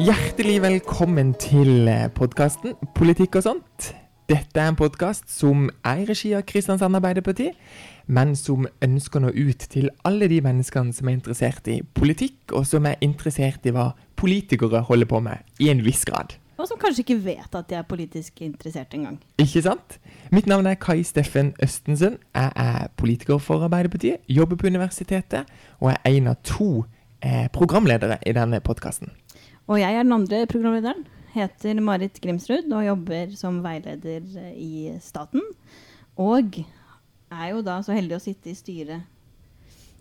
Hjertelig velkommen til podkasten Politikk og sånt. Dette er en podkast som er i regi av Kristiansand Arbeiderparti, men som ønsker å nå ut til alle de menneskene som er interessert i politikk, og som er interessert i hva politikere holder på med, i en viss grad. Og som kanskje ikke vet at de er politisk interessert engang. Ikke sant? Mitt navn er Kai Steffen Østensen. Jeg er politiker for Arbeiderpartiet, jobber på universitetet, og er en av to eh, programledere i denne podkasten. Og jeg er den andre programlederen. Heter Marit Grimsrud og jobber som veileder i staten. Og er jo da så heldig å sitte i styret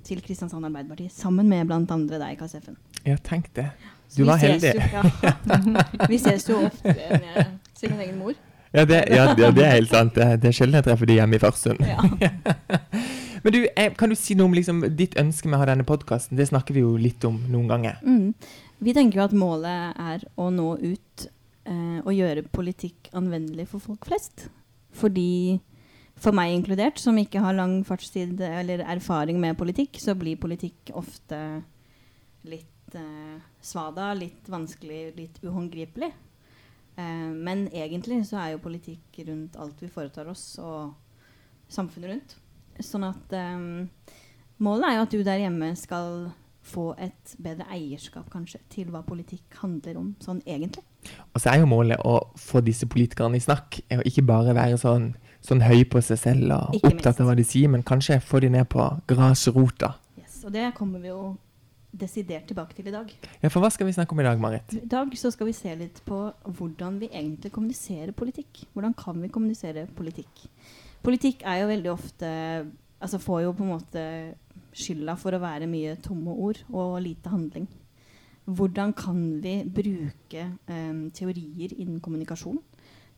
til Kristiansand Arbeiderparti sammen med bl.a. deg, Kasseffen. Ja, tenk det. Du var heldig. Jo, ja. Vi ses jo ofte enn jeg ser min egen mor. Ja, det, ja, det, det er helt sant. Det, det er sjelden jeg treffer de hjemme i Farsund. Ja. Men du, eh, kan du si noe om liksom, ditt ønske med å ha denne podkasten? Det snakker vi jo litt om noen ganger. Mm. Vi tenker jo at målet er å nå ut eh, og gjøre politikk anvendelig for folk flest. Fordi, for meg inkludert, som ikke har lang fartstid eller erfaring med politikk, så blir politikk ofte litt eh, svada, litt vanskelig, litt uhåndgripelig. Eh, men egentlig så er jo politikk rundt alt vi foretar oss, og samfunnet rundt. Sånn at eh, målet er jo at du der hjemme skal få et bedre eierskap kanskje til hva politikk handler om sånn egentlig. Og så er jo målet å få disse politikerne i snakk, og ikke bare være sånn, sånn høy på seg selv og ikke opptatt minst. av hva de sier, men kanskje få de ned på grasrota. Yes, og det kommer vi jo desidert tilbake til i dag. Ja, For hva skal vi snakke om i dag, Marit? I dag så skal vi se litt på hvordan vi egentlig kommuniserer politikk. Hvordan kan vi kommunisere politikk? Politikk er jo veldig ofte Altså får jo på en måte skylda for å være mye tomme ord og lite handling. Hvordan kan vi bruke um, teorier innen kommunikasjon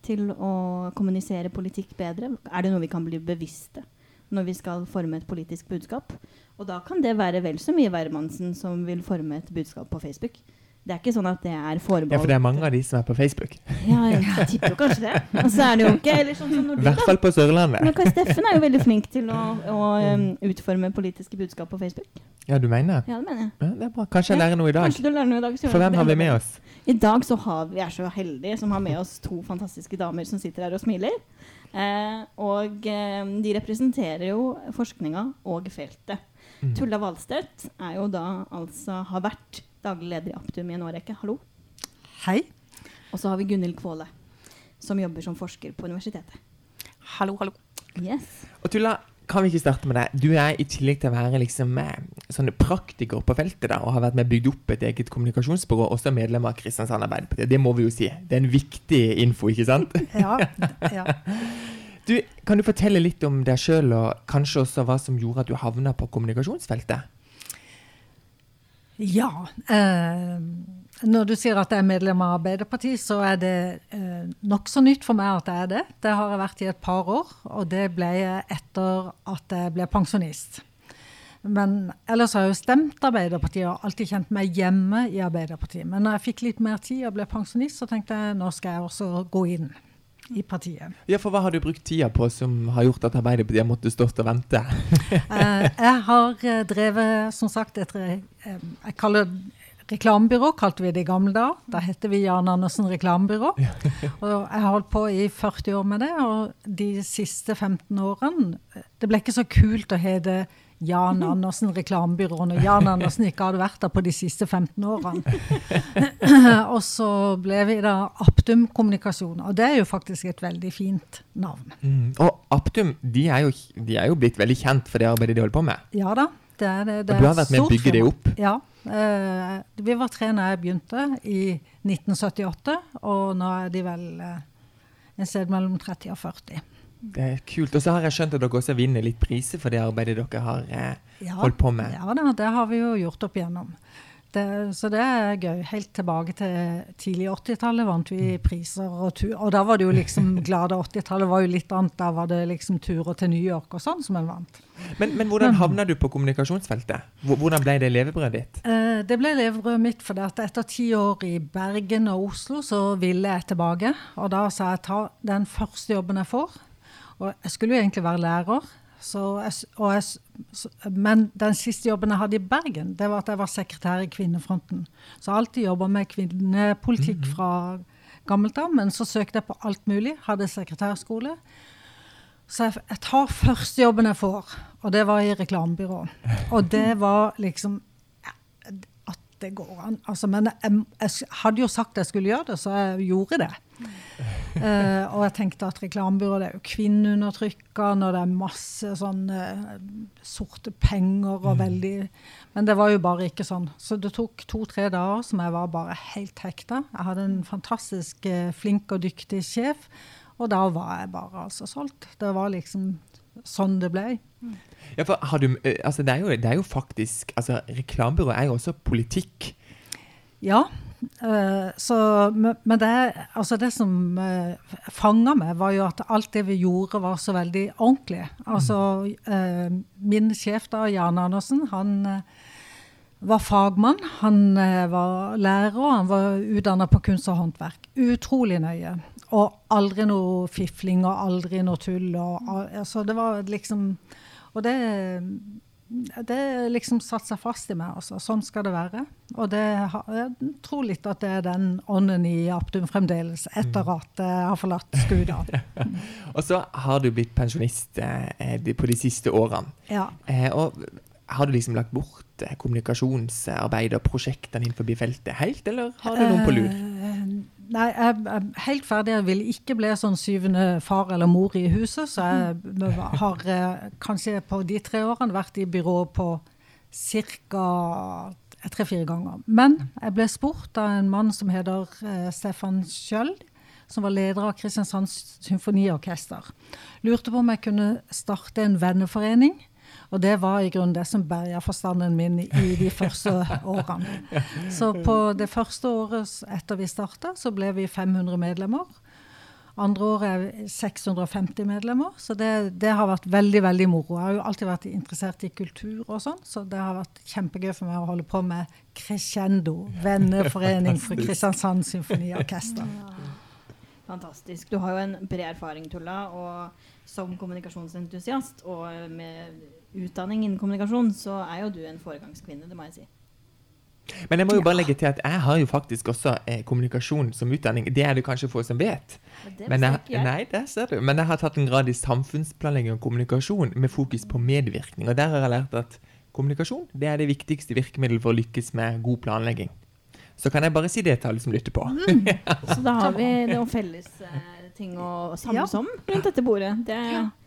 til å kommunisere politikk bedre? Er det noe vi kan bli bevisste når vi skal forme et politisk budskap? Og da kan det være vel så mye hvermannsen som vil forme et budskap på Facebook. Det er ikke sånn at det er forbeholdt Ja, for det er mange av de som er på Facebook. Ja, jeg tipper kanskje det. Og så er det jo ikke eller sånn som I hvert fall på Sørlandet. Men Kai Steffen er jo veldig flink til å, å um, utforme politiske budskap på Facebook. Ja, du mener? Ja, det mener jeg. Ja, det er bra. Kanskje jeg lærer noe i dag. Kanskje du lærer noe i dag. For hvem har vi med oss? I dag så har vi, er så heldige som har med oss to fantastiske damer som sitter her og smiler. Eh, og eh, de representerer jo forskninga og feltet. Mm. Tulla Valstedt er jo da altså har vært daglig leder i Aptum i en årrekke. Hallo. Hei. Og så har vi Gunhild Kvåle, som jobber som forsker på universitetet. Hallo, hallo. Yes. Og Tulla, kan vi ikke starte med deg? Du er i tillegg til å være liksom, eh, sånn praktiker på feltet da, og har vært med bygd opp et eget kommunikasjonsbyrå, også medlem av Kristiansand Arbeiderparti. Det må vi jo si. Det er en viktig info, ikke sant? ja, ja. Du, kan du fortelle litt om deg sjøl, og kanskje også hva som gjorde at du havna på kommunikasjonsfeltet? Ja. Eh, når du sier at jeg er medlem av Arbeiderpartiet, så er det eh, nokså nytt for meg at jeg er det. Det har jeg vært i et par år, og det ble jeg etter at jeg ble pensjonist. Men ellers har jeg jo stemt Arbeiderpartiet og alltid kjent meg hjemme i Arbeiderpartiet. Men når jeg fikk litt mer tid og ble pensjonist, så tenkte jeg nå skal jeg også gå inn i partiet. Ja, for Hva har du brukt tida på som har gjort at Arbeiderpartiet måtte stått og vente? uh, jeg har uh, drevet, som sagt, et uh, jeg kaller reklamebyrå, kalte vi det i gamle dager. Da heter vi Jan Andersen reklamebyrå. og jeg har holdt på i 40 år med det, og de siste 15 årene Det ble ikke så kult å hete Jan Andersen reklamebyrå og Jan Andersen ikke hadde vært der på de siste 15 årene. og så ble vi da Aptum Kommunikasjon, og det er jo faktisk et veldig fint navn. Mm. Og Aptum de er, jo, de er, jo, blitt veldig kjent for det arbeidet de holder på med? Ja da. Det er, det, det og du har vært med å bygge det opp? Ja. Eh, vi var tre da jeg begynte i 1978, og nå er de vel eh, en sted mellom 30 og 40. Det er kult. Og så har jeg skjønt at dere også vinner litt priser for det arbeidet dere har eh, ja, holdt på med. Ja da, det har vi jo gjort opp igjennom. Det, så det er gøy. Helt tilbake til tidlig 80-tallet vant vi mm. priser og tur. Og da var det jo liksom glade 80-tallet var jo litt annet. Da var det liksom turer til New York og sånn som en vant. Men, men hvordan havna du på kommunikasjonsfeltet? Hvordan ble det levebrødet ditt? Eh, det ble levebrødet mitt fordi at etter ti år i Bergen og Oslo så ville jeg tilbake. Og da sa jeg ta den første jobben jeg får og jeg skulle jo egentlig være lærer, Så jeg, jeg, så, men den siste jobben jeg hadde i Bergen, det var at jeg var sekretær i Kvinnefronten. Så jeg har alltid jobba med kvinnepolitikk mhm. fra gammelt av, men så søkte jeg på alt mulig. Hadde sekretærskole. Så jeg, jeg tar første jobben jeg får, og det var i reklamebyrå. Og det var liksom At det går an. Altså, men jeg, jeg, hadde jo sagt jeg skulle gjøre det, så jeg gjorde det. Uh, og jeg tenkte at reklamebyrå er jo kvinneundertrykkende, og det er masse sånn uh, sorte penger og mm. veldig Men det var jo bare ikke sånn. Så det tok to-tre dager som jeg var bare helt hekta. Jeg hadde en fantastisk uh, flink og dyktig sjef, og da var jeg bare altså solgt. Det var liksom sånn det ble. Ja, for har du, altså det, er jo, det er jo faktisk altså Reklamebyrå er jo også politikk. Ja. Uh, så, men det, altså det som eh, fanga meg, var jo at alt det vi gjorde, var så veldig ordentlig. Altså, uh, min sjef da, Jan Andersen, han var fagmann. Han var lærer, han var utdanna på kunst og håndverk. Utrolig nøye. Og aldri noe fifling og aldri noe tull. Og, altså, det var liksom Og det det liksom satt seg fast i meg. Altså. Sånn skal det være. Og det, jeg tror litt at det er den ånden i Aptum fremdeles, etter mm. at jeg har forlatt skuta. og så har du blitt pensjonist eh, på de siste årene. Ja. Eh, og har du liksom lagt bort eh, kommunikasjonsarbeid og prosjektene innenfor feltet helt, eller har du noen på lur? Eh, nei, jeg er helt ferdig. Jeg vil ikke bli sånn syvende far eller mor i huset. Så jeg har eh, kanskje på de tre årene vært i byrå på ca. tre-fire ganger. Men jeg ble spurt av en mann som heter Stefan Skjøld som var leder av Kristiansands symfoniorkester. Lurte på om jeg kunne starte en venneforening og det var i grunnen det som berga forstanden min i de første årene. Så på det første året etter vi starta, så ble vi 500 medlemmer. Andre året er 650 medlemmer. Så det, det, har vært veldig veldig moro. Jeg har jo alltid vært interessert i kultur og sånn, så det har vært kjempegøy for meg å holde på med Crescendo, venneforening for Kristiansand Symfoniorkester. Fantastisk. Du har jo en bred erfaring, Tulla, og som kommunikasjonsentusiast og med utdanning innen kommunikasjon, så er jo du en foregangskvinne, det må jeg si. Men jeg må jo bare legge til at jeg har jo faktisk også eh, kommunikasjon som utdanning. Det er det kanskje få som vet. Men jeg, nei, det ser du. Men jeg har tatt en grad i samfunnsplanlegging og kommunikasjon med fokus på medvirkning. Og der har jeg lært at kommunikasjon det er det viktigste virkemiddelet for å lykkes med god planlegging. Så kan jeg bare si det til alle som lytter på. Mm. Så da har vi noen felles eh, ting å samles om rundt dette bordet. Det,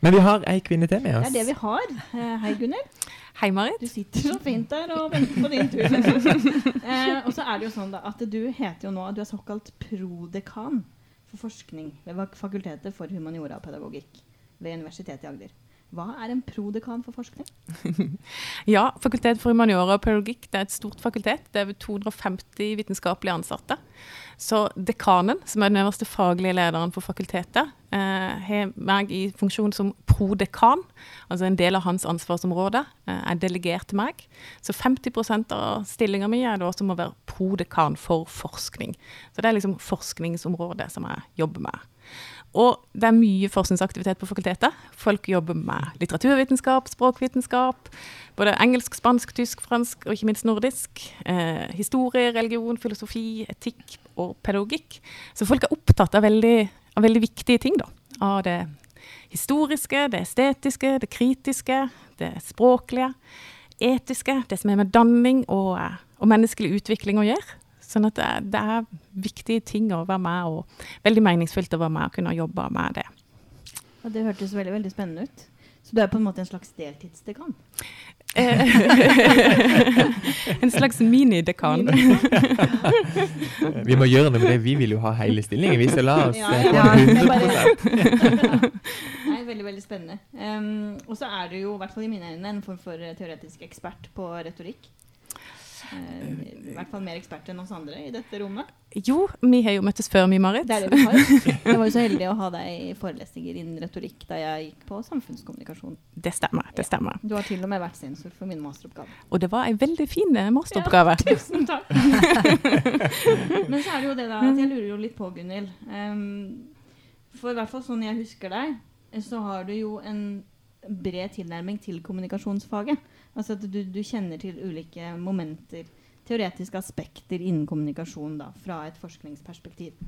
Men vi har ei kvinne til med oss. Det er det vi har. Eh, hei, Gunnhild. Hei, Marit. Du sitter så fint der og venter på din tur. eh, og så er det jo sånn da, at du heter jo nå Du er såkalt prodekan for forskning ved Fakultetet for humaniora og pedagogikk ved Universitetet i Agder. Hva er en prodekan for forskning? ja, Fakultet for humaniora og pedagogikk det er et stort fakultet. Det er 250 vitenskapelige ansatte. Så dekanen, som er den øverste faglige lederen for fakultetet, eh, har meg i funksjon som prodekan. Altså en del av hans ansvarsområde eh, er delegert til meg. Så 50% av stillinga mi er da som å være prodekan for forskning. Så det er liksom forskningsområdet som jeg jobber med. Og det er mye forskningsaktivitet på fakultetet. Folk jobber med litteraturvitenskap, språkvitenskap. Både engelsk, spansk, tysk, fransk og ikke minst nordisk. Eh, historie, religion, filosofi, etikk og pedagogikk. Så folk er opptatt av veldig, av veldig viktige ting. da. Av det historiske, det estetiske, det kritiske, det språklige, etiske, det som er med danning og, og menneskelig utvikling å gjøre. Sånn at det, det, er viktige ting å være med, og veldig meningsfylt å være med og kunne jobbe med det. Og det hørtes veldig, veldig spennende ut. Så du er på en måte en slags deltidsdekan? en slags minidekan. vi må gjøre noe med det. Vi vil jo ha hele stillingen, vi. Så la oss ja, ja. ja. 100 Nei, Veldig veldig spennende. Um, og så er du jo, i hvert fall i mine øyne, en form for teoretisk ekspert på retorikk. Eh, I hvert fall mer ekspert enn oss andre i dette rommet. Jo, vi har jo møttes før, vi, Marit. Det er det vi har. Jeg var jo så heldig å ha deg i forelesninger innen retorikk da jeg gikk på samfunnskommunikasjon. Det stemmer. det stemmer. Du har til og med vært sensor for min masteroppgave. Og det var en veldig fin eh, masteroppgave. Ja, tusen takk. Men så er det jo det da at jeg lurer jo litt på, Gunhild. Um, for i hvert fall sånn jeg husker deg, så har du jo en bred tilnærming til kommunikasjonsfaget. Altså at du, du kjenner til ulike momenter, teoretiske aspekter innen kommunikasjon da, fra et forskningsperspektiv.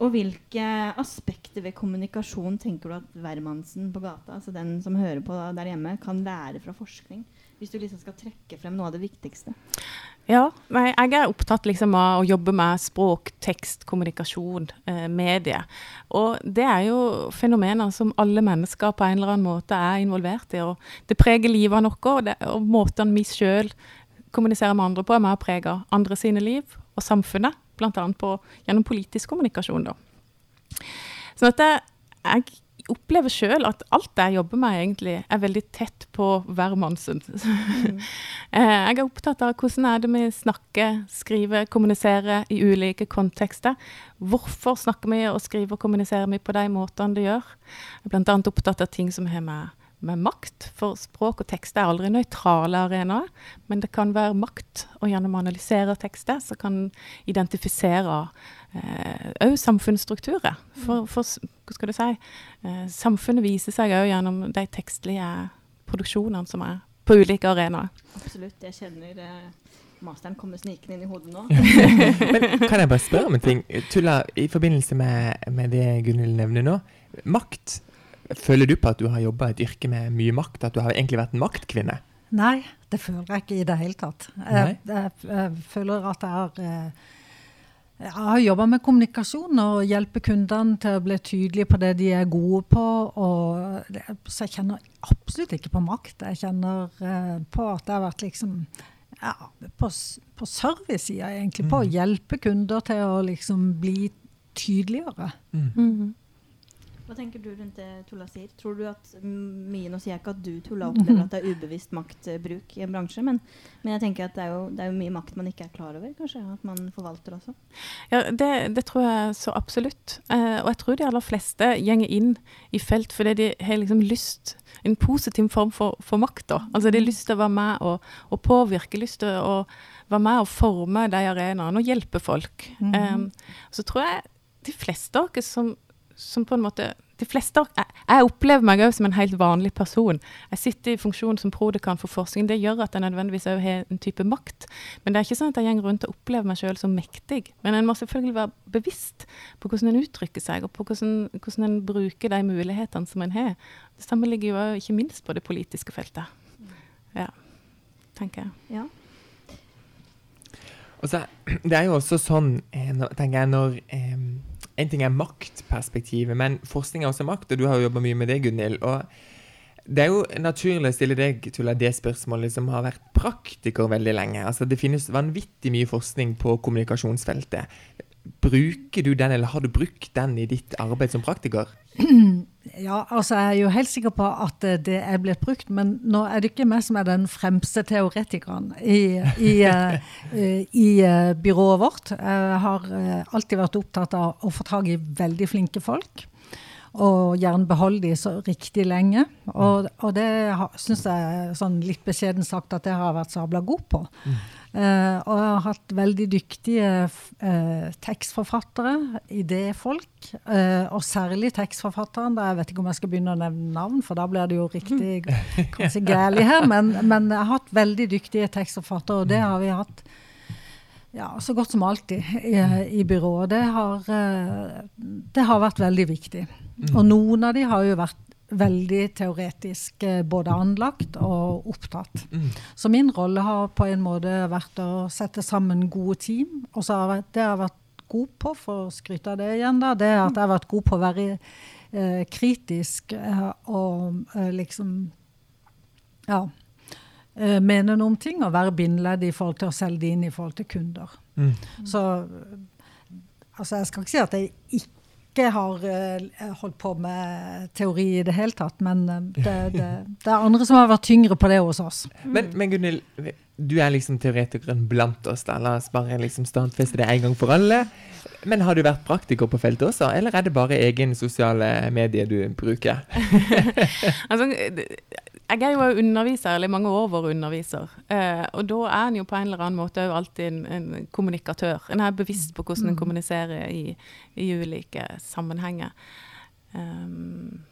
Og hvilke aspekter ved kommunikasjon tenker du at hvermannsen på gata, altså den som hører på der hjemme, kan lære fra forskning? Hvis du liksom skal trekke frem noe av det viktigste. Ja, jeg er opptatt liksom av å jobbe med språk, tekst, kommunikasjon, eh, medie. Og det er jo fenomener som alle mennesker på en eller annen måte er involvert i. Og det preger livet vårt, og, det, og måten vi sjøl kommuniserer med andre på, er med og preger andre sine liv og samfunnet. Bl.a. gjennom politisk kommunikasjon. Da. Sånn at jeg opplever sjøl at alt det jeg jobber med, egentlig er veldig tett på hvermannsen. Mm. jeg er opptatt av hvordan er det vi snakker, skriver, kommuniserer i ulike kontekster. Hvorfor snakker vi og skriver og kommuniserer vi på de måtene det gjør? Jeg er bl.a. opptatt av ting som har med, med makt, for språk og tekst er aldri nøytrale arenaer. Men det kan være makt, og gjennom å analysere tekster så kan identifisere òg eh, samfunnsstrukturer. For, for, hva skal du si, eh, samfunnet viser seg òg gjennom de tekstlige produksjonene som er på ulike arenaer. Absolutt. Jeg kjenner eh, masteren kommer snikende inn i hodet nå. Men Kan jeg bare spørre om en ting? Tulla, i forbindelse med, med det Gunhild nevner nå. Makt. Føler du på at du har jobba et yrke med mye makt? At du har egentlig vært en maktkvinne? Nei, det føler jeg ikke i det hele tatt. Jeg, jeg, jeg, føler at jeg har eh, jeg har jobba med kommunikasjon og hjelper kundene til å bli tydelige på det de er gode på. Det, så jeg kjenner absolutt ikke på makt. Jeg kjenner uh, på at jeg har vært liksom ja, på, på servicesida, egentlig. På å mm. hjelpe kunder til å liksom bli tydeligere. Mm. Mm -hmm. Hva tenker du rundt det Tulla sier? Tror du at mye Nå sier jeg ikke at du Tulla opplever at det er ubevisst maktbruk i en bransje, men, men jeg tenker at det er, jo, det er, jo, mye makt man ikke er klar over, kanskje? At man forvalter også? Ja, det, det tror jeg så absolutt. Eh, og jeg tror de aller fleste gjenger inn i felt fordi de har liksom lyst En positiv form for, for makt. da. Altså De har lyst til å være med og, og påvirke, lyst til å være med og forme de arenaene og hjelpe folk. Mm. Eh, så tror jeg de fleste av oss som som på en måte de fleste, jeg, jeg opplever meg òg som en helt vanlig person. Jeg sitter i funksjon som prodekan for forskning. Det gjør at jeg nødvendigvis òg har en type makt. Men det er ikke sånn at jeg går rundt og opplever meg sjøl som mektig. Men en må selvfølgelig være bevisst på hvordan en uttrykker seg, og på hvordan, hvordan en bruker de mulighetene som en har. Det samme ligger jo ikke minst på det politiske feltet. Ja, tenker jeg. Ja. Så, det er jo også sånn, eh, tenker jeg, når en ting er maktperspektivet, men forskning er også makt, og du har jo jobba mye med det, Gunhild. og det er jo naturlig å stille deg til det spørsmålet som har vært praktiker veldig lenge. Altså, det finnes vanvittig mye forskning på kommunikasjonsfeltet. Bruker du den, eller har du brukt den i ditt arbeid som praktiker? Ja, altså jeg er jo helt sikker på at eh, det er blitt brukt, men nå er det ikke meg som er den fremste teoretikeren i, i, uh, i uh, byrået vårt. Jeg har alltid vært opptatt av å få tak i veldig flinke folk. Og gjerne beholde de så riktig lenge. Og, og det syns jeg, sånn litt beskjeden sagt, at det har jeg vært sabla god på. Uh, og jeg har hatt veldig dyktige uh, tekstforfattere, idéfolk. Uh, og særlig tekstforfatteren. Da jeg vet ikke om jeg skal begynne å nevne navn, for da blir det jo riktig kanskje gærlig her. Men, men, jeg har hatt veldig dyktige tekstforfattere, og det har vi hatt ja, så godt som alltid i, i byrået. Det har, det har vært veldig viktig. Mm. Og noen av de har jo vært veldig teoretisk eh, både anlagt og opptatt. Mm. Så min rolle har på en måte vært å sette sammen gode team. Og så har jeg, det har vært god på, for å skryte av det igjen, da, det er at jeg har vært god på å være eh, kritisk eh, og eh, liksom Ja. Eh, mene noe om ting og være bindeledd i forhold til å selge det inn i forhold til kunder. Mm. Så altså, jeg skal ikke si at jeg ikke ikke har uh, holdt på med teori i det hele tatt, men uh, det, det, det, er andre som har vært tyngre på det hos oss. Men, men Gunnhild, du er liksom teoretikeren blant oss. da, La oss bare liksom stadfeste det en gang for alle. Men har du vært praktiker på feltet også, eller er det bare egen sosiale medier du bruker? altså, jeg er jo underviser, eller i mange år vært underviser. Eh, og da er en jo på en eller annen måte alltid en, en, kommunikatør. En er bevisst på hvordan en kommuniserer i, i ulike sammenhenger. Um,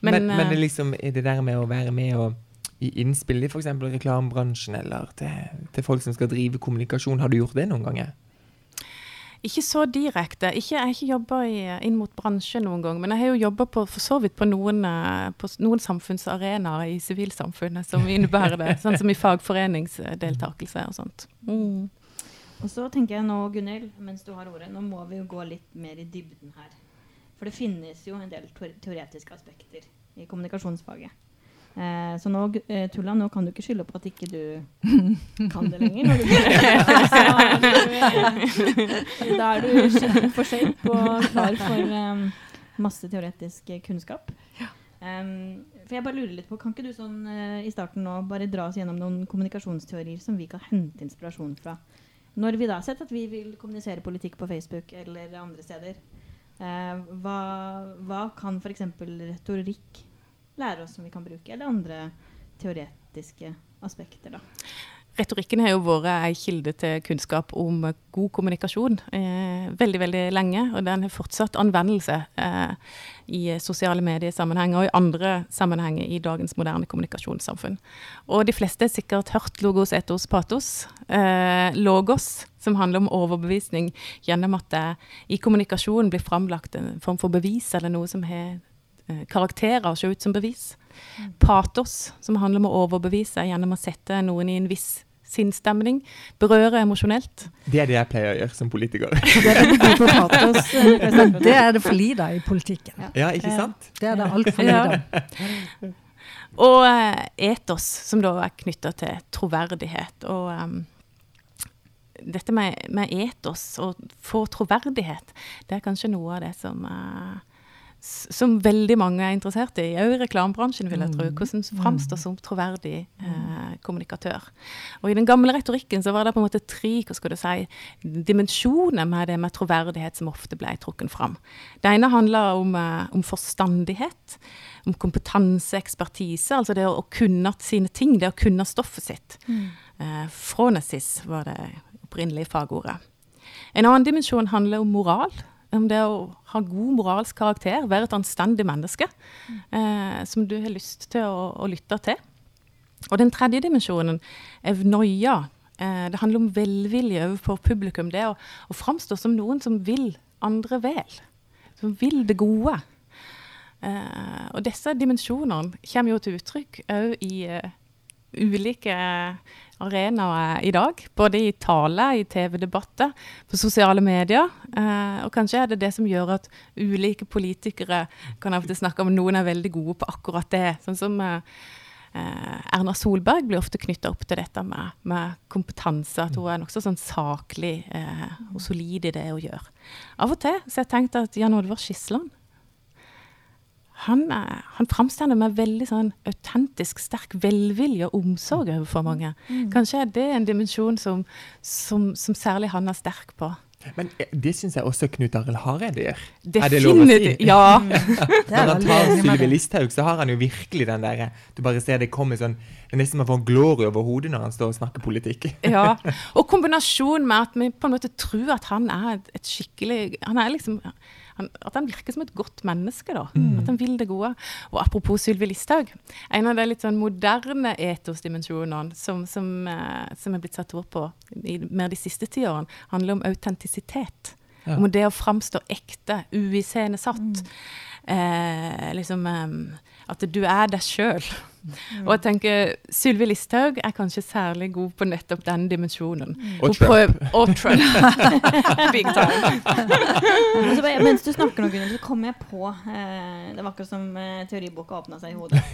Men, Men, men, eh, det er liksom, det der med å være med og i innspill i f.eks. reklamebransjen eller til, til folk som skal drive kommunikasjon, har du gjort det noen ganger? Ikke så direkte. Ikke, jeg har ikke jobba inn mot bransjen noen gang, men jeg har jo jobba for så vidt på noen, eh, på noen samfunnsarenaer i sivilsamfunnet som innebærer det. sånn som i fagforeningsdeltakelse og sånt. Mm. Og så tenker jeg nå, Gunhild, mens du har ordet, nå må vi jo gå litt mer i dybden her. For det finnes jo en del teoretiske aspekter i kommunikasjonsfaget. Eh, så nå, eh, Tulla, nå kan du ikke skylde på at ikke du kan det lenger. Når du så, da er du for shape og klar for um, masse teoretisk kunnskap. kunnskap. Um, for jeg bare lurer litt på, Kan ikke du sånn uh, i starten nå bare dra oss gjennom noen kommunikasjonsteorier som vi kan hente inspirasjon fra? Når vi da har sett at vi vil kommunisere politikk på Facebook eller andre steder, uh, hva, hva kan f.eks. retorikk lære oss som vi kan bruke, eller andre teoretiske aspekter, da? Retorikken har jo vært ei kilde til kunnskap om eh, god kommunikasjon eh, veldig veldig lenge. Og den har fortsatt anvendelse eh, i sosiale mediesammenhenger og i andre sammenhenger i dagens moderne kommunikasjonssamfunn. Og de fleste har sikkert hørt logos, etos, patos. Eh, logos, som handler om overbevisning gjennom at det i kommunikasjon blir framlagt en form for bevis eller noe som har eh, karakterer ser ut som bevis. Patos, som handler om å overbevise gjennom å sette noen i en viss sinnsstemning. Berøre emosjonelt. Det er det jeg pleier å gjøre som politiker. Det er god på patos. eh, det er det for lite i politikken. Ja, ikke sant? Det er det altfor Ja. lite av. Og eh, etos, som da er knytta til troverdighet. Og um, dette med, med etos og få troverdighet, det er kanskje noe av det som s- som veldig mange er interessert i, òg i reklamebransjen, vil jeg tro. Hvordan framstå som troverdig eh, kommunikatør. Og I den gamle retorikken så var det på en måte tre hva skal du si, dimensjoner med det med troverdighet som ofte ble trukket fram. Det ene handla om, eh, om forstandighet, om kompetanse, ekspertise, altså det å, å kunne sine ting, det å kunne stoffet sitt. Eh, Fronesis var det opprinnelige fagordet. En annen dimensjon handler om moral. Det å ha god moralsk karakter, være et anstendig menneske eh, som du har lyst til å, å lytte til. Og den tredje dimensjonen, evnoia. Eh, det handler om velvilje overfor publikum. Det å, å framstå som noen som vil andre vel. Som vil det gode. Eh, og disse dimensjonene kommer jo til uttrykk òg i uh, ulike arenaer i dag. Både i tale, i TV-debatter, på sosiale medier. Eh, og kanskje er det det som gjør at ulike politikere kan av snakke om noen er veldig gode på akkurat det. Sånn som eh, eh, Erna Solberg blir ofte knytta opp til dette med, med kompetanse. At hun er nokså sånn saklig eh, og solid i det hun gjør. Av og til så har jeg tenkt at Jan Oddvar Skisland han, eh, han framstår med veldig sånn autentisk sterk velvilje og omsorg overfor mange. Kanskje er det en dimensjon som, som, som særlig han er sterk på. Men eh, det syns jeg også Knut Arild Hareide gjør. Er det lov å si? Ja. Når er han tar Sylvi. Listhaug, så har han jo virkelig den derre Du bare ser det kommer sånn Det er nesten man får en glory over hodet når han står og snakker politikk. ja. Og kombinasjonen med at vi på en måte tror at han er et skikkelig Han er liksom han, At han virker som et godt menneske, da. At han vil det gode. Og apropos Sylvi Listhaug. En av de litt sånn moderne etosdimensjonene som, som, eh, som er blitt satt ord på i mer de siste ti årene, handler om autentisitet. Ja. Om det å framstå ekte, uiscenesatt. Eh, liksom eh, At du er deg sjøl. Og jeg tenker Sylvi Listhaug er kanskje særlig god på nettopp den dimensjonen. Og Trump. Og Trump. Big time. altså, bare, mens du snakker nå, Gunnhild, så kom jeg på eh, Det var akkurat som eh, teoriboka åpna seg i hodet.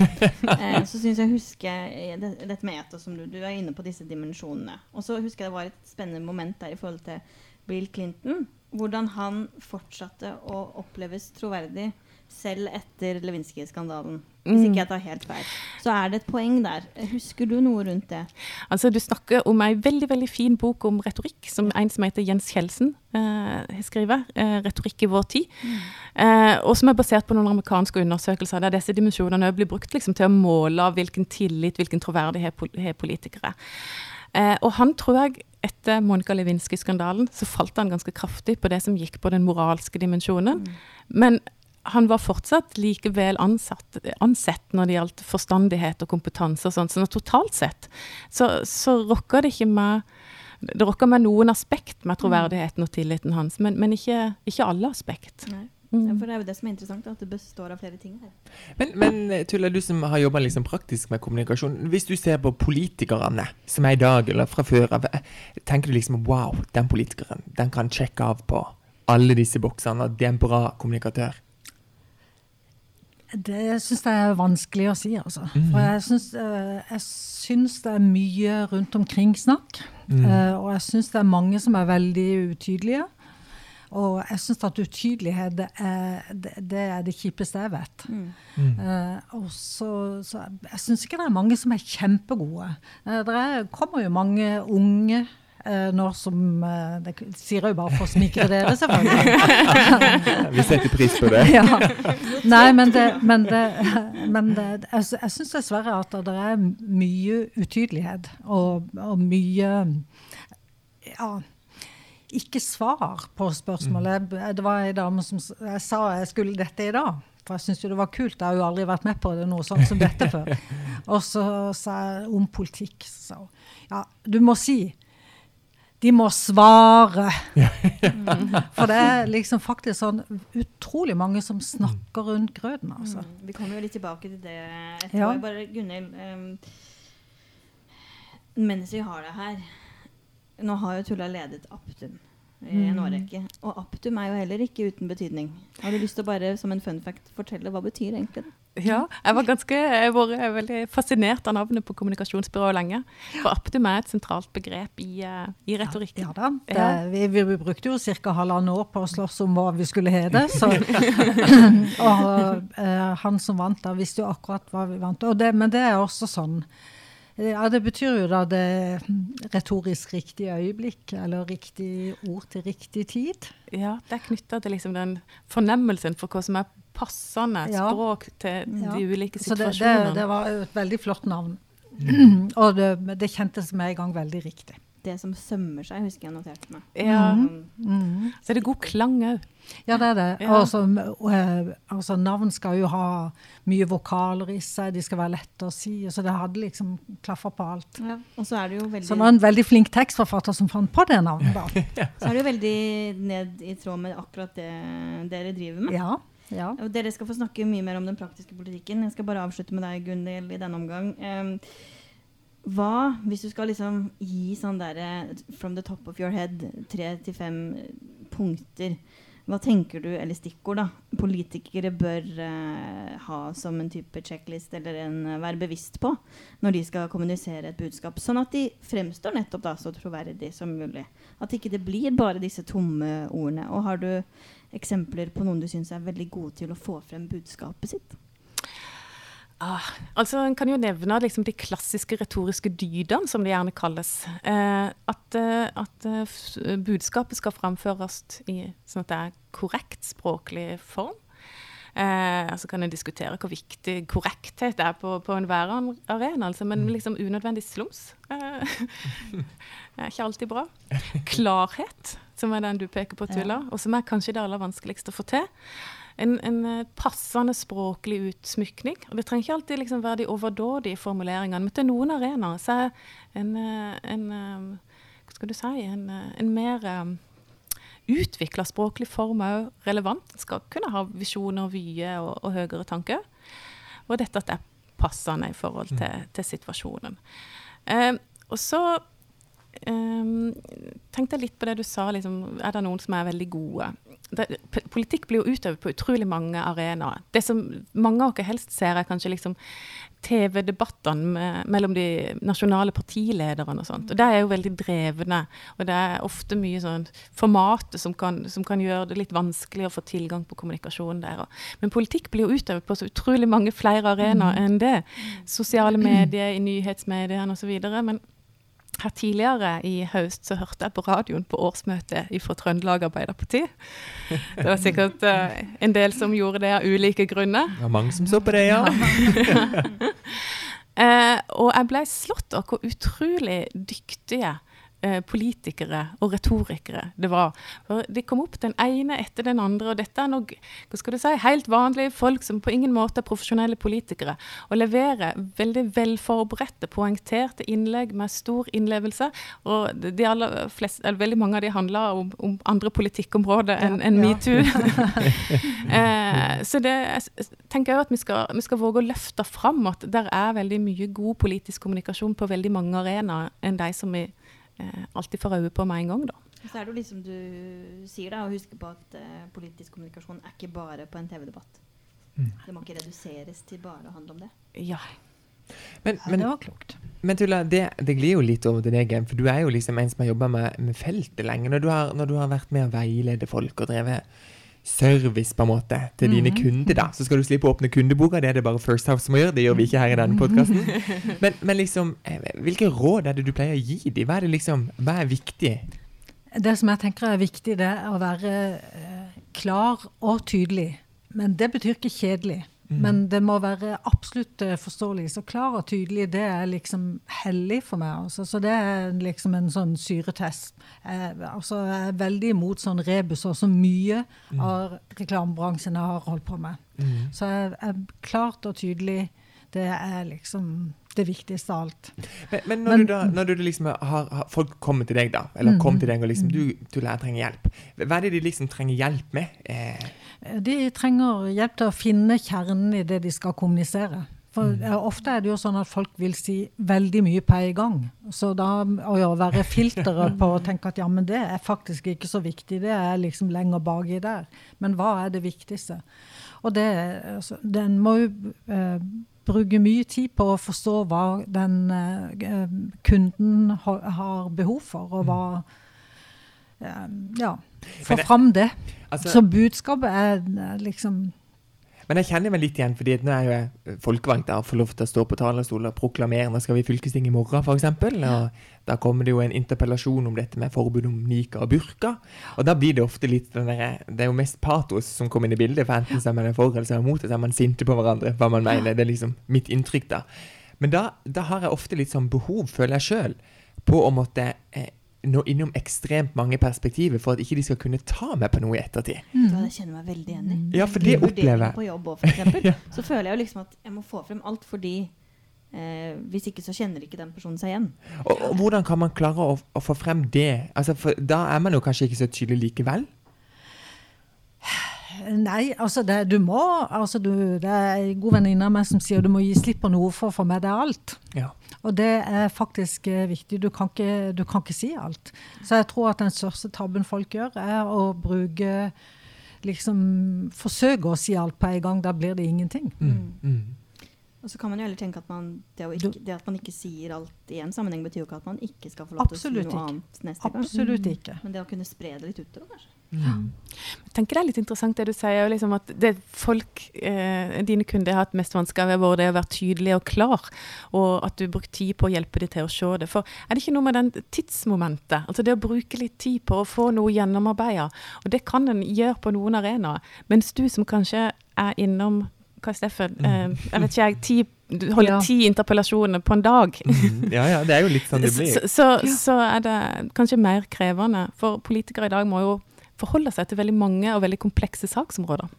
Eh, så syns jeg husker eh, det, dette med etos, som du, du er inne på disse dimensjonene. Og så husker jeg det var et spennende moment der i forhold til Bill Clinton. Hvordan han fortsatte å oppleves troverdig selv etter Lewinsky-skandalen. Hvis Mm. ikke jeg tar helt feil. Så er det et poeng der. Husker du noe rundt det? Altså, du snakker om ei veldig veldig fin bok om retorikk, som en som heter Jens Kjeldsen eh, skriver. Eh, 'Retorikk i vår tid'. Eh, og som er basert på noen amerikanske undersøkelser der disse dimensjonene blir brukt liksom, til å måle hvilken tillit, hvilken troverdighet har politikere. Eh, og han tror jeg, etter Monica Lewinsky-skandalen, så falt han ganske kraftig på det som gikk på den moralske dimensjonen. Men han var fortsatt likevel ansatt, ansett når det gjaldt forstandighet og kompetanse og sånn. Så totalt sett så, så rokker det ikke med det rokker med noen aspekt med troverdigheten og tilliten hans, men, men ikke, ikke, alle aspekt. Nei. Mm. Ja, for det er jo det som er interessant, at det består av flere ting her. Men, men Tulla, du som har jobba liksom praktisk med kommunikasjon. Hvis du ser på politikerne som er i dag, eller fra før av, tenker du liksom wow, den politikeren den kan sjekke av på alle disse boksene, og det er en bra kommunikatør? Det syns jeg er vanskelig å si, altså. Mm. For jeg syns, eh, det er mye rundt omkring snakk. Mm. Uh, og jeg syns det er mange som er veldig utydelige. Og jeg syns at utydelighet det er det, det er det, kjipeste jeg vet. Mm. Uh, og så, så Jeg syns ikke det er mange som er kjempegode. Uh, det kommer jo mange unge Eh, når som eh, Det sier jeg jo bare for å smikre dere, selvfølgelig. Vi setter pris på det. ja. Nei, men, det, men, det, men det, jeg, jeg syns dessverre at det er mye utydelighet og, og mye ja, ikke svar på spørsmålet. Mm. Det var ei dame som jeg sa jeg skulle dette i dag. For jeg syns jo det var kult. Jeg har jo aldri vært med på det noe sånt som dette før. Og så sa jeg om politikk. Så ja, du må si de må svare. For det er liksom faktisk sånn utrolig mange som snakker rundt grøten. Altså. Mm. Vi kommer jo litt tilbake til det etterpå. Ja. Bare Gunhild, um, mens vi har det her Nå har jo Tulla ledet Aptum i en mm. årrekke. Og Aptum er jo heller ikke uten betydning. Har du lyst til å bare som en fun fact fortelle hva betyr egentlig det? Ja, jeg var ganske, jeg var veldig fascinert av navnet på kommunikasjonsbyrået lenge. For Aptum er et sentralt begrep i, uh, i retorikken. Ja, ja da. Det. Vi, vi, brukte jo ca. halvannet år på å slåss om hva vi skulle hete. og uh, han som vant da, visste jo akkurat hva vi vant. Det, men det er også sånn ja, Det betyr jo da det retorisk riktige øyeblikk, eller riktig ord til riktig tid. Ja, det er knytta til liksom den fornemmelsen for hva som er passende ja. språk til ja. de ulike situasjonene. Så det, det, det, var et veldig flott navn. Mm. Og det, det kjentes med en gang veldig riktig. Det som sømmer seg, husker jeg noterte meg. Ja. Mm. Mm. Så er det god klang òg. Ja, det er det. Ja. Også, uh, altså, navn skal jo ha mye vokaler i seg, de skal være lette å si. Så det hadde liksom klaffa på alt. Ja. Og så er det jo veldig... Så det var en veldig flink tekstforfatter som fant på det navnet. da. så er det jo veldig ned i tråd med akkurat det dere driver med. Ja. Ja. Dere skal få snakke mye mer om den praktiske politikken. Jeg skal bare avslutte med deg, Gunhild, i denne omgang. Um, hva, hvis du skal liksom gi sånn derre from the top of your head, tre til fem punkter hva tenker du, eller stikkord, da, politikere bør eh, ha som en type checklist eller en, uh, være bevisst på når de skal kommunisere et budskap? Sånn at de fremstår nettopp da så troverdig som mulig. At ikke det blir bare disse tomme ordene. Og har du eksempler på noen du syns er veldig gode til å få frem budskapet sitt? Ah, altså En kan jo nevne liksom, de klassiske retoriske dydene, som det gjerne kalles. Eh, at, eh, at uh, budskapet skal framføres i sånn at det er korrekt språklig form. Eh, altså kan en diskutere hvor viktig korrekthet er på, på enhver arena, altså, men mm. liksom unødvendig slums eh, er ikke alltid bra. Klarhet, som er den du peker på, Tulla, og som er kanskje det aller vanskeligste å få til en, en, eh, passende språklig utsmykning. Og det trenger ikke alltid liksom være de overdådige formuleringene, men til noen arenaer så er en, eh, en, eh, Hva skal du si En, en mer utvikla språklig form òg relevant. En skal kunne ha visjoner, vyer og, og høyere tanker. Og dette at det er passende i forhold til, mm. til situasjonen. Eh, og så um, tenkte jeg litt på det du sa. Liksom, er det noen som er veldig gode? det, politikk blir jo utøvd på utrolig mange arenaer. Det som mange av oss helst ser, er kanskje liksom TV-debattene mellom de nasjonale partilederne og sånt. Og det er jo veldig drevne. Og det er ofte mye sånn formatet som kan, som kan gjøre det litt vanskelig å få tilgang på kommunikasjon der. Men politikk blir jo utøvd på så utrolig mange flere arenaer mm. enn det. Sosiale medier, i nyhetsmediene osv. Men her tidligere i høst så hørte jeg på radioen på årsmøtet fra Trøndelag Arbeiderparti. Det var sikkert uh, en del som gjorde det av ulike grunner. Det var mange som så på det, ja. uh, og jeg ble slått av hvor utrolig dyktige politikere og retorikere det var. For de kom opp den ene etter den andre, og dette er nok hva skal du si, helt vanlige folk som på ingen måte er profesjonelle politikere, og leverer veldig velforberedte, poengterte innlegg med stor innlevelse. Og de aller fleste, eller veldig mange av de handler om, om andre politikkområder enn en Ja. metoo. eh, så det jeg tenker jeg at vi skal, vi skal våge å løfte fram at der er veldig mye god politisk kommunikasjon på veldig mange arenaer enn de som vi eh, alltid får øye på med en gang. da. Så er det jo liksom du sier, da, å huske på at eh, politisk kommunikasjon er ikke bare på en TV-debatt. Mm. Det må ikke reduseres til bare å handle om det. Ja. Men, Ja, men, det var klokt. men Tulla, det, det glir jo litt over til deg, for du er jo liksom en som har jobba med, med feltet lenge. Når du, har, når du har vært med å veilede folk og drevet service på en måte til dine Mhm. kunder, da, så skal du slippe å åpne kundeboka. Det er det bare First House som gjør. Det gjør vi ikke her i denne podkasten. Men, men liksom, eh, hvilke råd er det du pleier å gi dem? Hva er, det liksom, hva er viktig? Det som jeg tenker er viktig, det er å være eh, klar og tydelig. Men det betyr ikke kjedelig. Mm. Men det må være absolutt eh, forståelig. Så klar og tydelig, det er liksom hellig for meg. Altså. Så det er liksom en sånn syretest. Jeg, altså, jeg er veldig imot sånn rebus og så mye Mm. av reklamebransjen jeg har holdt på med. Mm. Så jeg, jeg, klart og tydelig, det er liksom det viktigste av alt. Men, men når, Men- du da, når du liksom har, har folk kommer til deg, da, eller mm, kommer til deg og liksom du, du jeg trenger hjelp. Hva er det de liksom trenger hjelp med? Eh, De trenger hjelp til å finne kjernen i det de skal kommunisere. For Mm. Ofte er det jo sånn at folk vil si veldig mye på en gang. Så da å ja, være filteret på å tenke at ja, men det er faktisk ikke så viktig, det er liksom lenger baki der. Men hva er det viktigste? Og det, altså, den må jo eh, bruke mye tid på å forstå hva den uh, kunden har, har behov for, og hva uh, Ja, få fram det. altså, Så budskapet er er liksom Men jeg kjenner meg litt igjen, fordi nå er jo jeg eh, folkevalgt og får lov til å stå på talerstolen og proklamere. Nå skal vi i fylkestinget i morgen, f.eks. Og da kommer det jo en interpellasjon om dette med forbud om nika og burka. Og da blir det ofte litt den derre Det er jo mest patos som kommer inn i bildet, for enten så er man for eller så er man mot, så er man sinte på hverandre, hva man mener. Det er liksom mitt inntrykk, da. Men da, da har jeg ofte litt sånn behov, føler jeg sjøl, på å måtte eh, nå innom ekstremt mange perspektiver for at ikke de skal kunne ta meg på noe i ettertid. Ja, det kjenner meg veldig enig. Ja, for det opplever jeg. På jobb også, for eksempel, Ja. Så føler jeg jo liksom at jeg må få frem alt fordi eh, hvis ikke så kjenner ikke den personen seg igjen. Og, og hvordan kan man klare å, å få frem det? Altså, for da er man jo kanskje ikke så tydelig likevel. Nei, altså det, du må altså du, Det er en god venninne av meg som sier du må gi slipp på noe for å få med deg alt. Ja. Og det er faktisk eh, viktig. Du kan, ikke, du kan ikke si alt. Så jeg tror at den største tabben folk gjør, er å bruke liksom Forsøke å si alt på en gang. Da blir det ingenting. Mm. Mm. Og så kan man jo heller tenke at man, det, å ikke, det at man ikke sier alt i en sammenheng, betyr jo ikke at man ikke skal få lov til å si noe ikke. annet neste gang. Absolutt ikke. Men det å kunne spre det litt utover, kanskje. Mm. Jeg tenker det er litt interessant det du sier, liksom at det folk, eh, dine kunder har hatt mest vansker ved, vært det å være tydelig og klar, og at du bruker tid på å hjelpe dem til å se det. For er det ikke noe med den tidsmomentet, altså det å bruke litt tid på å få noe gjennomarbeidet, og det kan en gjøre på noen arenaer, mens du som kanskje er innom hva Steffen? Eh, jeg vet ikke, jeg, ti, du holder Ja. ti interpellasjoner på en dag. Mm. Ja, ja, det er jo litt sånn det Så, blir. så, så er det kanskje mer krevende. For politikere i dag må jo forholde seg til veldig mange og veldig komplekse saksområder.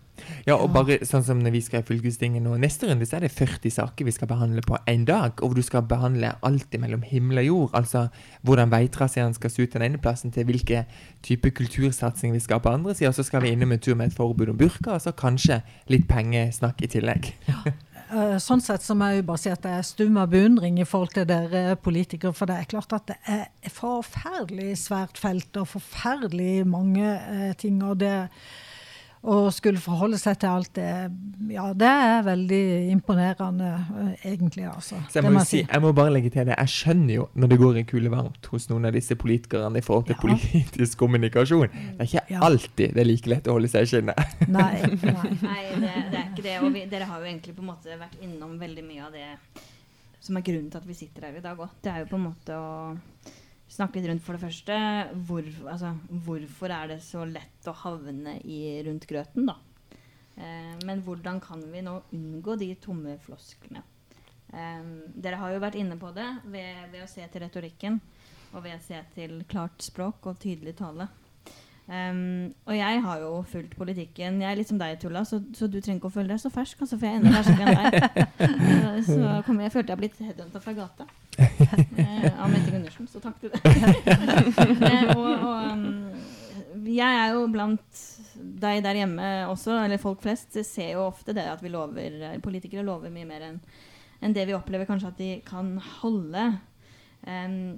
Ja, og bare sånn som når vi skal i fylkestinget nå, neste runde så er det 40 saker vi skal behandle på én dag. Og du skal behandle alt mellom himmel og jord. Altså hvordan veitraseene skal se ut den ene plassen, til hvilke type kultursatsing vi skal på andre sida. Så skal vi innom en tur med et forbud om burka, og så kanskje litt pengesnakk i tillegg. Eh, Sånn sett så må jeg jo bare si at det er stum av beundring i forhold til dere politikere. For det er klart at det er forferdelig svært felt og forferdelig mange eh, ting. Og det å skulle forholde seg til alt det Ja, det er veldig imponerende, eh, egentlig. altså. Så jeg Det må, må si, jeg må bare legge til det. Jeg skjønner jo når det går en kule varmt hos noen av disse politikerne i forhold til Ja. politisk kommunikasjon. Det er ikke Ja. alltid det er like lett å holde seg i skinnet. Nei. nei. Nei, det, det er ikke det. Og vi, dere har jo egentlig på en måte vært innom veldig mye av det som er grunnen til at vi sitter her i dag òg. Det er jo på en måte å snakke litt rundt for det første hvor, altså, hvorfor er det så lett å havne i rundt grøten, da. Eh, men hvordan kan vi nå unngå de tomme flosklene? Eh, dere har jo vært inne på det ved, ved å se til retorikken. og ved å se til klart språk og tydelig tale. Um, og jeg har jo fulgt politikken. Jeg er litt som deg, Tulla, så, så du trenger ikke å føle deg så fersk. Altså, for jeg er enda ferskere enn deg. så kom, jeg følte jeg har blitt headhunta fra gata uh, av Mette Gundersen, så takk til det. uh, og, og um, jeg er jo blant deg der hjemme også, eller folk flest, ser jo ofte det at vi lover, politikere lover mye mer enn en det vi opplever kanskje at de kan holde. Um,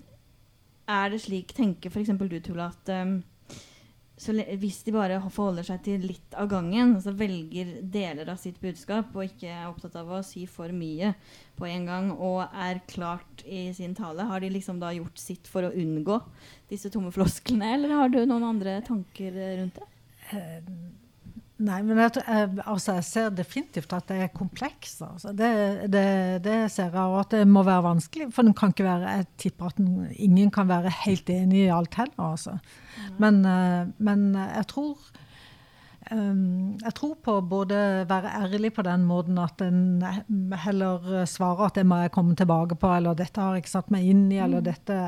er det slik, tenker f.eks. du, Tulla, at så hvis de bare forholder seg til litt av gangen, altså velger deler av sitt budskap og ikke er opptatt av å si for mye på en gang og er klart i sin tale, har de liksom da gjort sitt for å unngå disse tomme flosklene, eller har du noen andre tanker rundt det? Uh, Nei, men jeg, altså, jeg, ser definitivt at det er kompleks. Altså. Det, det, det, ser jeg, og at det må være vanskelig. For den kan ikke være, jeg tipper at den, ingen kan være helt enig i alt heller. Altså. Men, eh, men, jeg tror um, jeg tror på både være ærlig på den måten at en heller svarer at det må jeg komme tilbake på, eller dette har jeg ikke satt meg inn i, eller mm. dette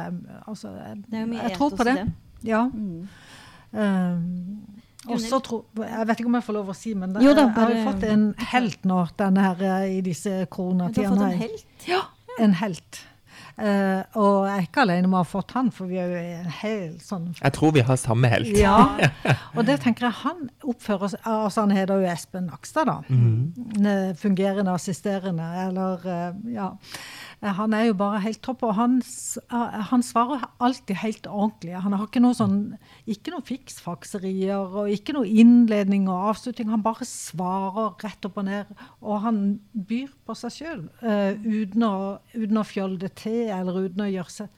altså, jeg, jeg tror på det. Ja. Mm. Um, også tro, jeg vet ikke om jeg får lov å si, men det, jo da, jeg har jo fått en helt nå denne her, eh, i disse koronatidene. Du har fått en helt? Ja, en helt. Uh, og jeg er ikke alene om å ha fått han, for vi er jo en hel sånn Jeg tror vi har samme helt. Ja, og det tenker jeg han oppfører seg Altså, han heter jo Espen Nakstad, da. Mm. Fungerende assisterende, eller uh, ja. Eh, han er jo bare helt topp. Og han, eh, han svarer alltid helt ordentlig. Han har ikke noe sånn, ikke noe fiksfakserier og ikke noe innledning og avslutning. Han bare svarer rett opp og ned. Og han byr på seg sjøl uh, uten, uten, å fjolle det til eller uten å gjøre seg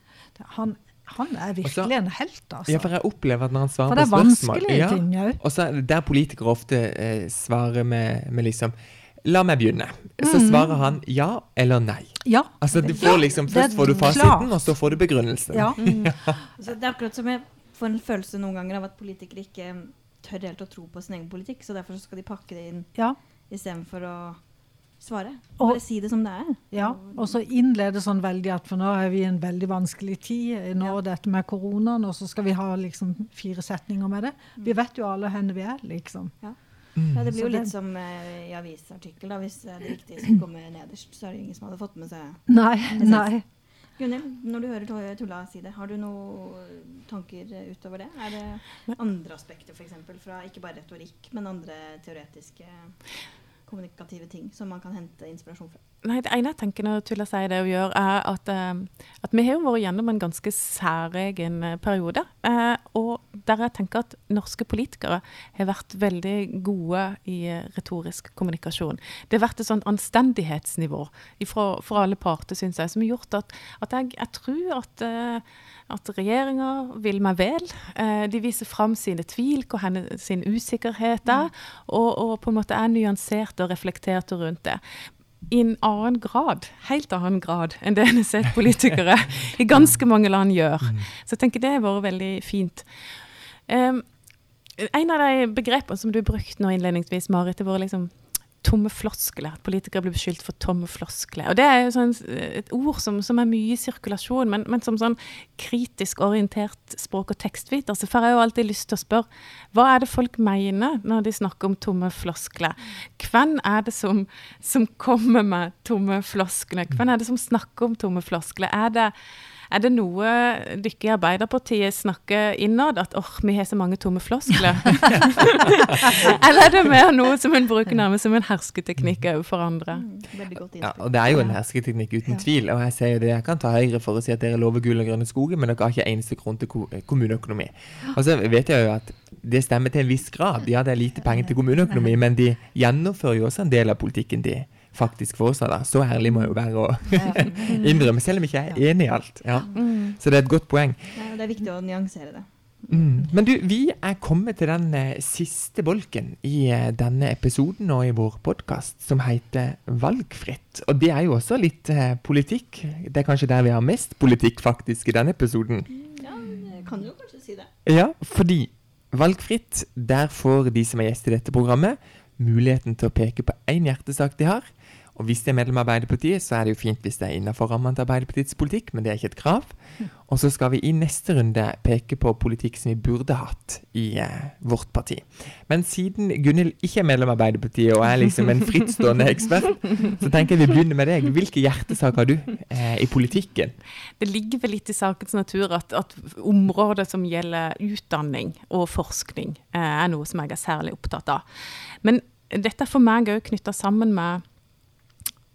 han, han er virkelig Også, en helt, altså. Ja, for jeg opplever at når han svarer på spørsmål For det er vanskelige ja, ting òg. Og så der politikere ofte eh, svarer med, med liksom La meg begynne. Så mm. svarer han ja eller nei. Ja. Altså, du får liksom, Først får du fasiten, og så får du begrunnelsen. Ja. Mm. Så det er akkurat som jeg får en følelse noen ganger av at politikere ikke tør helt å tro på sin egen politikk, så derfor skal de pakke det inn ja. istedenfor å svare. Og bare si det som det er. Ja, og så innlede sånn veldig at for nå er vi i en veldig vanskelig tid. Nå ja. dette med koronaen, og så skal vi ha liksom fire setninger med det. Mm. Vi vet jo alle hvor vi er, liksom. Ja. Mm. Ja, det blir jo litt som uh, i avisartikkel. da, Hvis uh, det riktige skulle komme nederst, så er det ingen som hadde fått med seg Nei, nei. Gunhild, når du hører Tulla si det, har du noen tanker utover det? Er det andre aspekter f.eks. fra ikke bare retorikk, men andre teoretiske kommunikative ting som man kan hente inspirasjon fra? Nei, Det ene jeg tenker når Tulla sier det og gjør, er at, uh, at vi har jo vært gjennom en ganske særegen uh, periode. Uh, og der jeg tenker at norske politikere har vært veldig gode i retorisk kommunikasjon. Det har vært et sånt anstendighetsnivå fra alle parter, syns jeg, som har gjort at, at jeg, jeg, tror at, at regjeringa vil meg vel. de viser fram sine tvil, hvor hennes sin usikkerhet er, mm. og, og på en måte er nyanserte og reflekterte rundt det i en annen grad, helt annen grad enn det en har sett politikere i ganske mange land gjør. Mm. Så jeg tenker det har vært veldig fint. Um, en av de begrepene som du brukte nå innledningsvis, Marit, det var liksom tomme floskler. At politikere blir beskyldt for tomme floskler. Og Det er jo sånn, et ord som, som, er mye i sirkulasjon, men, men, som sånn kritisk orientert språk- og tekstviter, så får jeg jo alltid lyst til å spørre hva er det folk mener når de snakker om tomme floskler? Hvem er det som, som kommer med tomme floskler? Hvem er det som snakker om tomme floskler? Er det er det noe dere i Arbeiderpartiet snakker innad, at åh, vi har så mange tomme floskler? Eller er det mer noe som en bruker nærmest som en hersketeknikk overfor andre? Mm, ja, og det er jo en hersketeknikk, uten tvil. Og jeg sier det, jeg kan ta Høyre for å si at dere lover gull og grønne skoger, men dere har ikke eneste krone til kommuneøkonomi. Og så vet jeg jo at det stemmer til en viss grad. Ja, det er lite penger til kommuneøkonomi, men de gjennomfører jo også en del av politikken, de faktisk for oss. Da. Så ærlig må jeg jo være å innrømme, selv om jeg ikke er enig i alt. Ja. Mm. Så det er et godt poeng. Ja, det er viktig å nyansere det. Mm. Men du, vi er kommet til den uh, siste bolken i uh, denne episoden og i vår podkast, som heter Valgfritt. Og det er jo også litt eh, politikk. Det er kanskje der vi har mest politikk, faktisk, i denne episoden. Ja, jeg kan jo kanskje si det. Ja, fordi Valgfritt, der får de som er gjest i dette programmet, muligheten til å peke på én hjertesak de har, Og hvis de er medlem av Arbeiderpartiet, så er det jo fint hvis det er innenfor rammene til Arbeiderpartiets politikk, men det er ikke et krav. Og så skal vi i neste runde peke på politikk som vi burde hatt i eh, vårt parti. Men siden Gunhild ikke er medlem av Arbeiderpartiet og er liksom en frittstående ekspert, så tenker jeg vi begynner med deg. Hvilke hjertesaker har du eh, i politikken? Det ligger vel litt i sakens natur at, at området som gjelder utdanning og forskning, eh, er noe som jeg er særlig opptatt av. Men dette er for meg òg knytta sammen med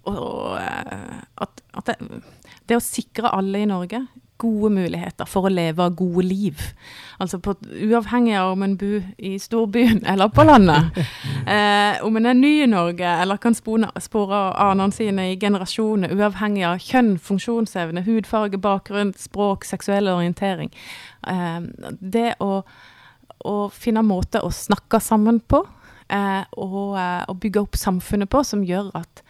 eh, at, at det, det, å sikre alle i Norge gode muligheter for å leve gode liv. Altså på, uavhengig av om en bor i storbyen eller på landet. Eh, om en er ny i Norge eller kan spore, spore anene sine i generasjoner. Uavhengig av kjønn, funksjonsevne, hudfarge, bakgrunn, språk, seksuell orientering. Eh, det å, å finne måter å snakke sammen på. Eh, og, eh, og bygge opp samfunnet på som gjør at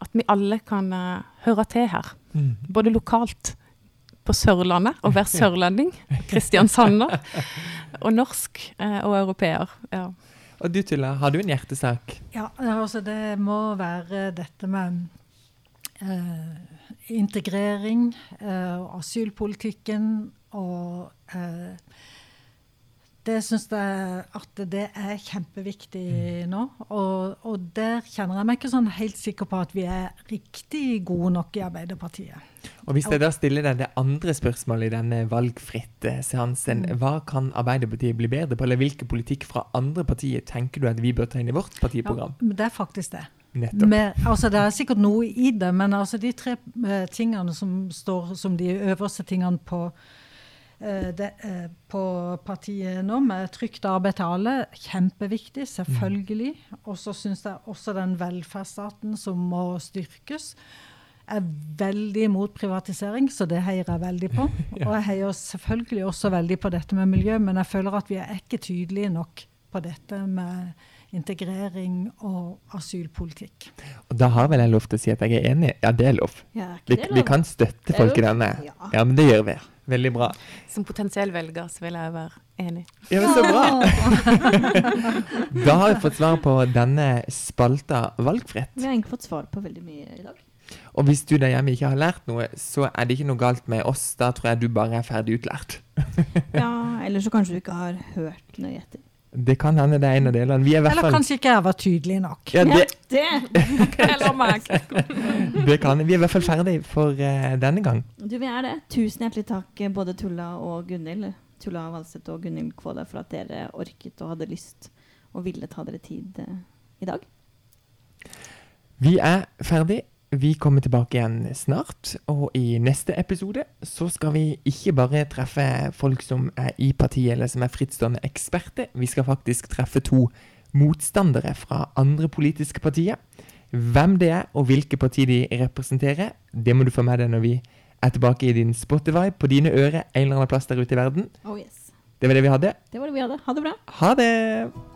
at vi alle kan uh, høre til her. Mm. Både lokalt på Sørlandet, og være sørlending, kristiansander, og norsk uh, og europeer. Ja. Og du Tulla, har du en hjertesak? Ja, altså det må være dette med uh, integrering, asylpolitikken og det syns jeg at det er kjempeviktig mm. nå. Og, og, der kjenner jeg meg ikke sånn helt sikker på at vi er riktig gode nok i Arbeiderpartiet. Og Hvis jeg da stiller deg det andre spørsmålet i denne valgfritt-seansen, mm. hva kan Arbeiderpartiet bli bedre på, eller hvilken politikk fra andre partier tenker du at vi bør ta inn i vårt partiprogram? Ja, det er faktisk det. Med, altså det er sikkert noe i det, men altså de tre uh, tingene som står som de øverste tingene på Eh, det, eh, på partiet nå, med trygt arbeid til alle. Kjempeviktig, selvfølgelig. Og så syns jeg også den velferdsstaten som må styrkes. er veldig imot privatisering, så det heier jeg veldig på. Og jeg heier selvfølgelig også veldig på dette med miljø, men jeg føler at vi er ikke tydelige nok på dette med integrering og asylpolitikk. Og Da har vel jeg lov til å si at jeg er enig? Ja, det er lov. Ja, er vi, lov? vi, kan støtte folk i denne. Ja. ja, men det gjør vi. Veldig bra. Som potensiell velger så vil jeg være enig. Ja, men Så bra! da har vi fått svar på denne spalta valgfritt. Vi har egentlig fått svar på veldig mye i dag. Og hvis du der hjemme ikke har lært noe, så er det ikke noe galt med oss. Da tror jeg du bare er ferdig utlært. ja, eller så kanskje du ikke har hørt nøye etter. Det kan hende det er en av delene. Eller fall... kanskje ikke jeg var tydelig nok. Ja, det... Ja, det. Eller meg. det kan Vi er i hvert fall ferdig for uh, denne gang. Du, vi er det. Tusen hjertelig takk eh, både Tulla og Gunhild. Tulla Valseth og Gunhild Kvåle for at dere orket og hadde lyst og ville ta dere tid uh, i dag. Vi er ferdig. Vi kommer tilbake igjen snart, og i neste episode så skal vi ikke bare treffe folk som er i partiet eller som er frittstående eksperter, vi skal faktisk treffe to motstandere fra andre politiske partier. Hvem det er og hvilke parti de representerer, det må du få med deg når vi er tilbake i din Spotify, på dine ører, en eller annen plass der ute i verden. Oh yes. Det var det vi hadde. Det var det vi hadde. Ha det bra. Ha det.